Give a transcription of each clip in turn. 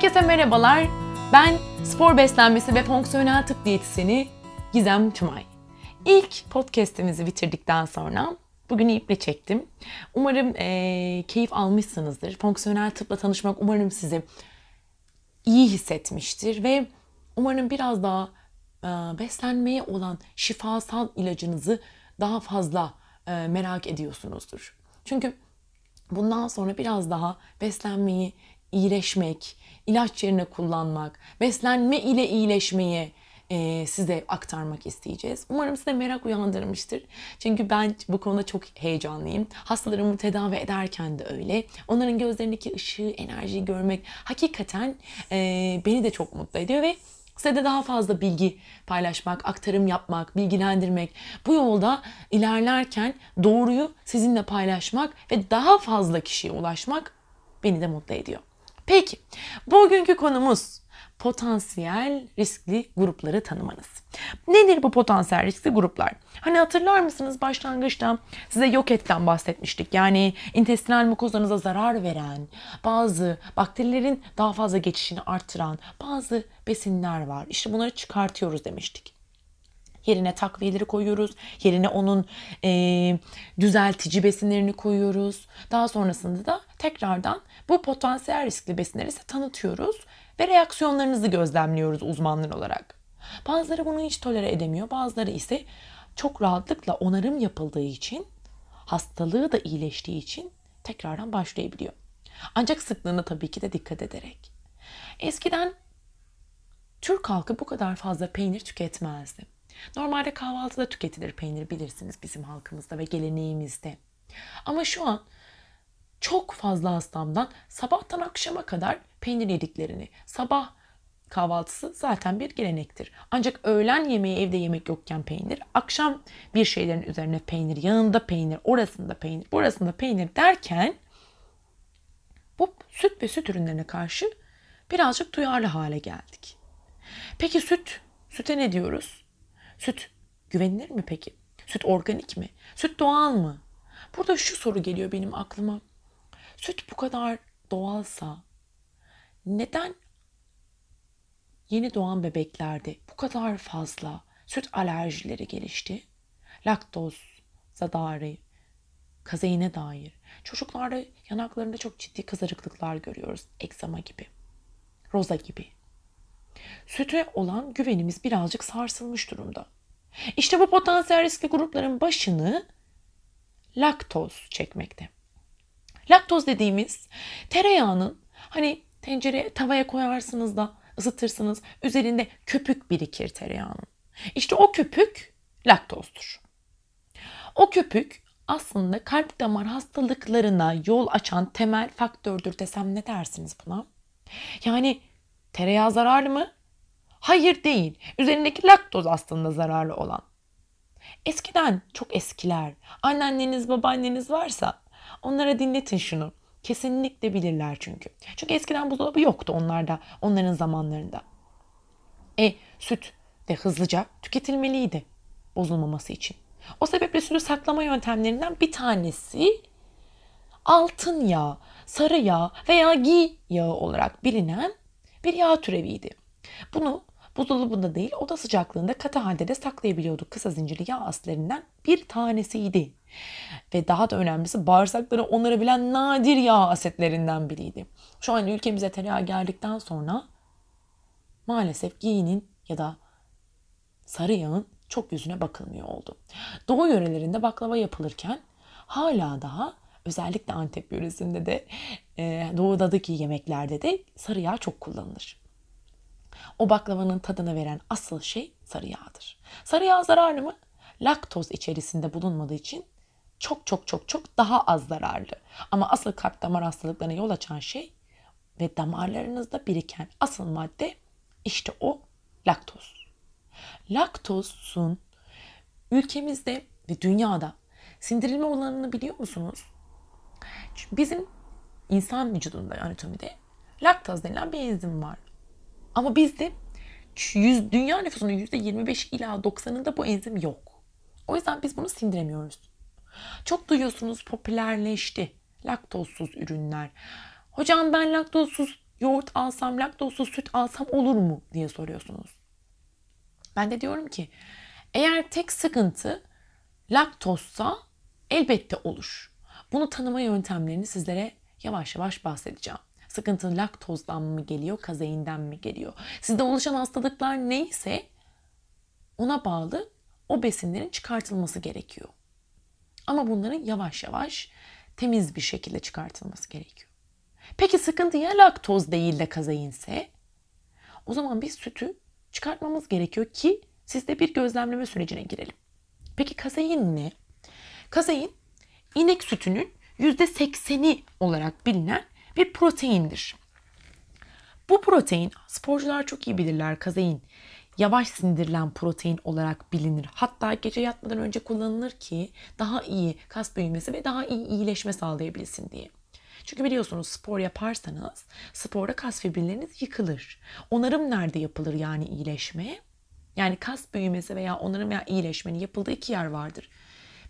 Herkese merhabalar. Ben spor beslenmesi ve fonksiyonel tıp diyetisyeni Gizem Tümay. İlk podcast'imizi bitirdikten sonra bugün iple çektim. Umarım e, keyif almışsınızdır. Fonksiyonel tıpla tanışmak umarım sizi iyi hissetmiştir ve umarım biraz daha e, beslenmeye olan şifasal ilacınızı daha fazla e, merak ediyorsunuzdur. Çünkü bundan sonra biraz daha beslenmeyi iyileşmek, ilaç yerine kullanmak, beslenme ile iyileşmeyi e, size aktarmak isteyeceğiz. Umarım size merak uyandırmıştır. Çünkü ben bu konuda çok heyecanlıyım. Hastalarımı tedavi ederken de öyle. Onların gözlerindeki ışığı, enerjiyi görmek hakikaten e, beni de çok mutlu ediyor ve Size de daha fazla bilgi paylaşmak, aktarım yapmak, bilgilendirmek, bu yolda ilerlerken doğruyu sizinle paylaşmak ve daha fazla kişiye ulaşmak beni de mutlu ediyor. Peki, bugünkü konumuz potansiyel riskli grupları tanımanız. Nedir bu potansiyel riskli gruplar? Hani hatırlar mısınız başlangıçta size yok etten bahsetmiştik. Yani intestinal mukozanıza zarar veren bazı bakterilerin daha fazla geçişini arttıran bazı besinler var. İşte bunları çıkartıyoruz demiştik. Yerine takviyeleri koyuyoruz. Yerine onun e, düzeltici besinlerini koyuyoruz. Daha sonrasında da tekrardan bu potansiyel riskli besinleri size tanıtıyoruz ve reaksiyonlarınızı gözlemliyoruz uzmanlar olarak. Bazıları bunu hiç tolere edemiyor. Bazıları ise çok rahatlıkla onarım yapıldığı için, hastalığı da iyileştiği için tekrardan başlayabiliyor. Ancak sıklığına tabii ki de dikkat ederek. Eskiden Türk halkı bu kadar fazla peynir tüketmezdi. Normalde kahvaltıda tüketilir peynir bilirsiniz bizim halkımızda ve geleneğimizde. Ama şu an çok fazla hastamdan sabahtan akşama kadar peynir yediklerini, sabah kahvaltısı zaten bir gelenektir. Ancak öğlen yemeği evde yemek yokken peynir, akşam bir şeylerin üzerine peynir, yanında peynir, orasında peynir, burasında peynir derken bu süt ve süt ürünlerine karşı birazcık duyarlı hale geldik. Peki süt, süte ne diyoruz? Süt güvenilir mi peki? Süt organik mi? Süt doğal mı? Burada şu soru geliyor benim aklıma. Süt bu kadar doğalsa neden yeni doğan bebeklerde bu kadar fazla süt alerjileri gelişti? Laktoz, dair, kazeine dair. Çocuklarda yanaklarında çok ciddi kızarıklıklar görüyoruz. Eksama gibi, roza gibi. Süte olan güvenimiz birazcık sarsılmış durumda. İşte bu potansiyel riskli grupların başını laktoz çekmekte. Laktoz dediğimiz tereyağının hani tencere tavaya koyarsınız da ısıtırsınız. Üzerinde köpük birikir tereyağının. İşte o köpük laktozdur. O köpük aslında kalp damar hastalıklarına yol açan temel faktördür desem ne dersiniz buna? Yani tereyağı zararlı mı? Hayır değil. Üzerindeki laktoz aslında zararlı olan. Eskiden çok eskiler anneanneniz babaanneniz varsa onlara dinletin şunu. Kesinlikle bilirler çünkü. Çünkü eskiden buzdolabı yoktu onlarda, onların zamanlarında. E süt de hızlıca tüketilmeliydi bozulmaması için. O sebeple sütü saklama yöntemlerinden bir tanesi altın yağ, sarı yağ veya gi yağı olarak bilinen bir yağ türeviydi. Bunu buzdolabında değil oda sıcaklığında katı halde de saklayabiliyorduk. Kısa zincirli yağ asitlerinden bir tanesiydi. Ve daha da önemlisi bağırsakları onarabilen nadir yağ asetlerinden biriydi. Şu an ülkemize tereyağı geldikten sonra maalesef giyinin ya da sarı yağın çok yüzüne bakılmıyor oldu. Doğu yörelerinde baklava yapılırken hala daha özellikle Antep yöresinde de e, doğudaki yemeklerde de sarı yağ çok kullanılır. O baklavanın tadını veren asıl şey sarı yağdır. Sarı yağ zararlı mı? Laktoz içerisinde bulunmadığı için çok çok çok çok daha az zararlı. Ama asıl kalp damar hastalıklarına yol açan şey ve damarlarınızda biriken asıl madde işte o laktoz. Laktozun ülkemizde ve dünyada sindirilme olanını biliyor musunuz? Bizim insan vücudunda anatomide laktaz denilen bir enzim var. Ama bizde yüz, dünya nüfusunun %25 ila 90'ında bu enzim yok. O yüzden biz bunu sindiremiyoruz. Çok duyuyorsunuz popülerleşti. Laktozsuz ürünler. Hocam ben laktozsuz yoğurt alsam, laktozsuz süt alsam olur mu diye soruyorsunuz. Ben de diyorum ki eğer tek sıkıntı laktozsa elbette olur. Bunu tanıma yöntemlerini sizlere yavaş yavaş bahsedeceğim. Sıkıntı laktozdan mı geliyor, kazeinden mi geliyor? Sizde oluşan hastalıklar neyse ona bağlı o besinlerin çıkartılması gerekiyor. Ama bunların yavaş yavaş temiz bir şekilde çıkartılması gerekiyor. Peki sıkıntı ya laktoz değil de kazeinse? O zaman biz sütü çıkartmamız gerekiyor ki siz de bir gözlemleme sürecine girelim. Peki kazein ne? Kazein inek sütünün %80'i olarak bilinen bir proteindir. Bu protein sporcular çok iyi bilirler kazein yavaş sindirilen protein olarak bilinir. Hatta gece yatmadan önce kullanılır ki daha iyi kas büyümesi ve daha iyi iyileşme sağlayabilsin diye. Çünkü biliyorsunuz spor yaparsanız sporda kas fibrilleriniz yıkılır. Onarım nerede yapılır yani iyileşme? Yani kas büyümesi veya onarım veya iyileşmenin yapıldığı iki yer vardır.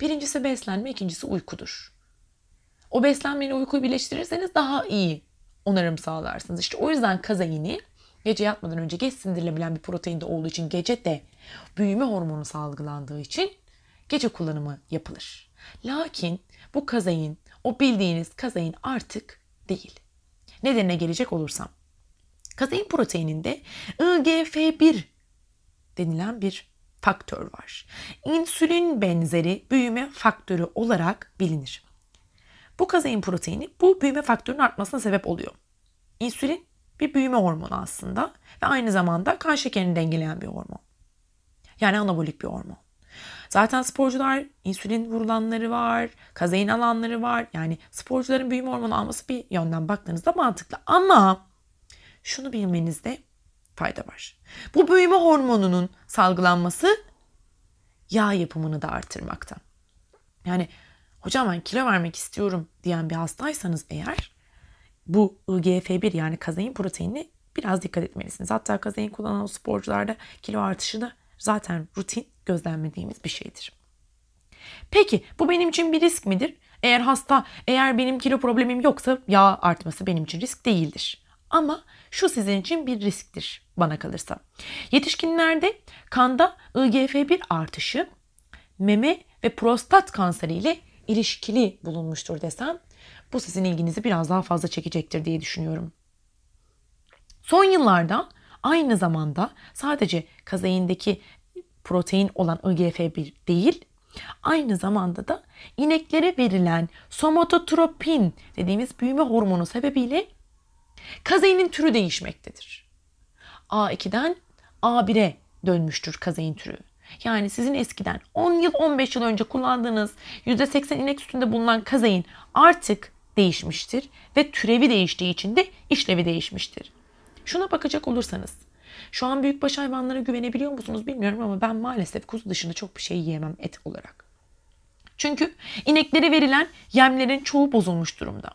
Birincisi beslenme, ikincisi uykudur. O beslenmeyle uykuyu birleştirirseniz daha iyi onarım sağlarsınız. İşte o yüzden kazeini gece yatmadan önce geç sindirilebilen bir protein de olduğu için gece de büyüme hormonu salgılandığı için gece kullanımı yapılır. Lakin bu kazein o bildiğiniz kazein artık değil. Nedenine gelecek olursam. Kazein proteininde IGF-1 denilen bir faktör var. İnsülin benzeri büyüme faktörü olarak bilinir. Bu kazein proteini bu büyüme faktörünün artmasına sebep oluyor. İnsülin bir büyüme hormonu aslında ve aynı zamanda kan şekerini dengeleyen bir hormon. Yani anabolik bir hormon. Zaten sporcular insülin vurulanları var, kazein alanları var. Yani sporcuların büyüme hormonu alması bir yönden baktığınızda mantıklı. Ama şunu bilmenizde fayda var. Bu büyüme hormonunun salgılanması yağ yapımını da artırmakta. Yani hocam ben kilo vermek istiyorum diyen bir hastaysanız eğer bu IGF-1 yani kazein proteinine biraz dikkat etmelisiniz. Hatta kazein kullanan sporcularda kilo artışı da zaten rutin gözlemlediğimiz bir şeydir. Peki bu benim için bir risk midir? Eğer hasta, eğer benim kilo problemim yoksa yağ artması benim için risk değildir. Ama şu sizin için bir risktir bana kalırsa. Yetişkinlerde kanda IGF-1 artışı meme ve prostat kanseriyle ilişkili bulunmuştur desem bu sizin ilginizi biraz daha fazla çekecektir diye düşünüyorum. Son yıllarda aynı zamanda sadece kazeindeki protein olan IGF-1 değil, aynı zamanda da ineklere verilen somatotropin dediğimiz büyüme hormonu sebebiyle kazeinin türü değişmektedir. A2'den A1'e dönmüştür kazein türü. Yani sizin eskiden 10 yıl 15 yıl önce kullandığınız %80 inek sütünde bulunan kazein artık değişmiştir ve türevi değiştiği için de işlevi değişmiştir. Şuna bakacak olursanız şu an büyükbaş hayvanlara güvenebiliyor musunuz bilmiyorum ama ben maalesef kuzu dışında çok bir şey yiyemem et olarak. Çünkü ineklere verilen yemlerin çoğu bozulmuş durumda.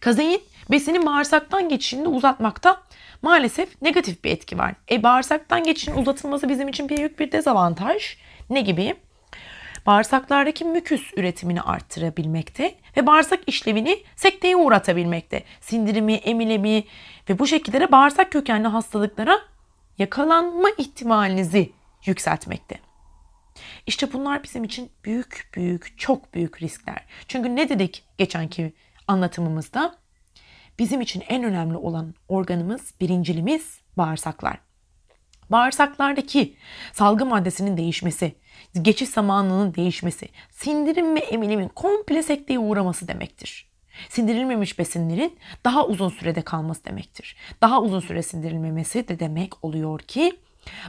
Kazein besinin bağırsaktan geçişini uzatmakta maalesef negatif bir etki var. E bağırsaktan geçişin uzatılması bizim için büyük bir dezavantaj. Ne gibi? Bağırsaklardaki müküs üretimini arttırabilmekte ve bağırsak işlevini sekteye uğratabilmekte. Sindirimi, emilemi ve bu şekilde bağırsak kökenli hastalıklara yakalanma ihtimalinizi yükseltmekte. İşte bunlar bizim için büyük büyük çok büyük riskler. Çünkü ne dedik geçenki anlatımımızda? Bizim için en önemli olan organımız, birincilimiz bağırsaklar. Bağırsaklardaki salgı maddesinin değişmesi, geçiş zamanının değişmesi, sindirim ve emilimin komple sekteye uğraması demektir. Sindirilmemiş besinlerin daha uzun sürede kalması demektir. Daha uzun süre sindirilmemesi de demek oluyor ki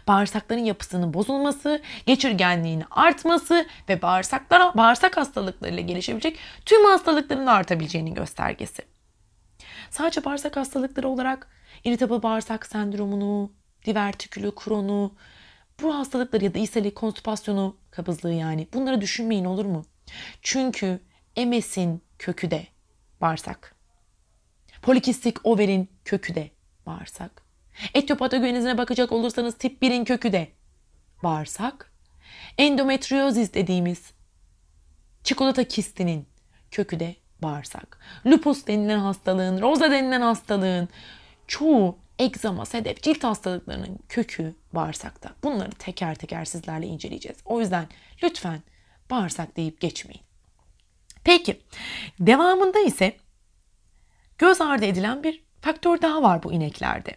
bağırsakların yapısının bozulması, geçirgenliğin artması ve bağırsaklara, bağırsak hastalıklarıyla gelişebilecek tüm hastalıkların artabileceğinin göstergesi. Sadece bağırsak hastalıkları olarak irritable bağırsak sendromunu, divertikülü, kronu, bu hastalıkları ya da ishali, konstipasyonu, kabızlığı yani bunları düşünmeyin olur mu? Çünkü MS'in kökü de bağırsak. Polikistik overin kökü de bağırsak. Etiyopatogenezine bakacak olursanız tip 1'in kökü de bağırsak. Endometriozis dediğimiz çikolata kistinin kökü de bağırsak. Lupus denilen hastalığın, roza denilen hastalığın çoğu egzama, sedef, cilt hastalıklarının kökü bağırsakta. Bunları teker teker sizlerle inceleyeceğiz. O yüzden lütfen bağırsak deyip geçmeyin. Peki devamında ise göz ardı edilen bir faktör daha var bu ineklerde.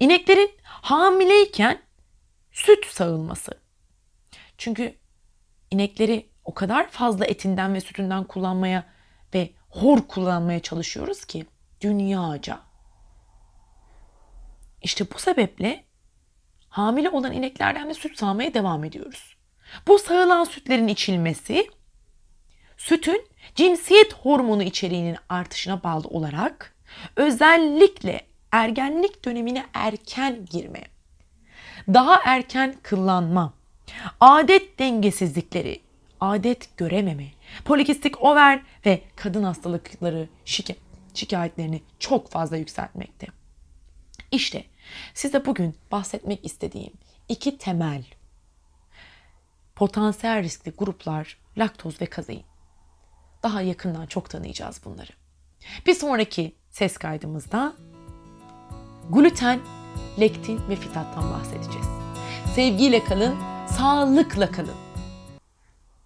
İneklerin hamileyken süt sağılması. Çünkü inekleri o kadar fazla etinden ve sütünden kullanmaya ve hor kullanmaya çalışıyoruz ki dünyaca. İşte bu sebeple hamile olan ineklerden de süt sağmaya devam ediyoruz. Bu sağılan sütlerin içilmesi sütün cinsiyet hormonu içeriğinin artışına bağlı olarak özellikle ergenlik dönemine erken girme, daha erken kıllanma, adet dengesizlikleri, adet görememe, polikistik over ve kadın hastalıkları şikayet, şikayetlerini çok fazla yükseltmekte. İşte size bugün bahsetmek istediğim iki temel potansiyel riskli gruplar laktoz ve kazein. Daha yakından çok tanıyacağız bunları. Bir sonraki ses kaydımızda gluten, lektin ve fitattan bahsedeceğiz. Sevgiyle kalın, sağlıkla kalın.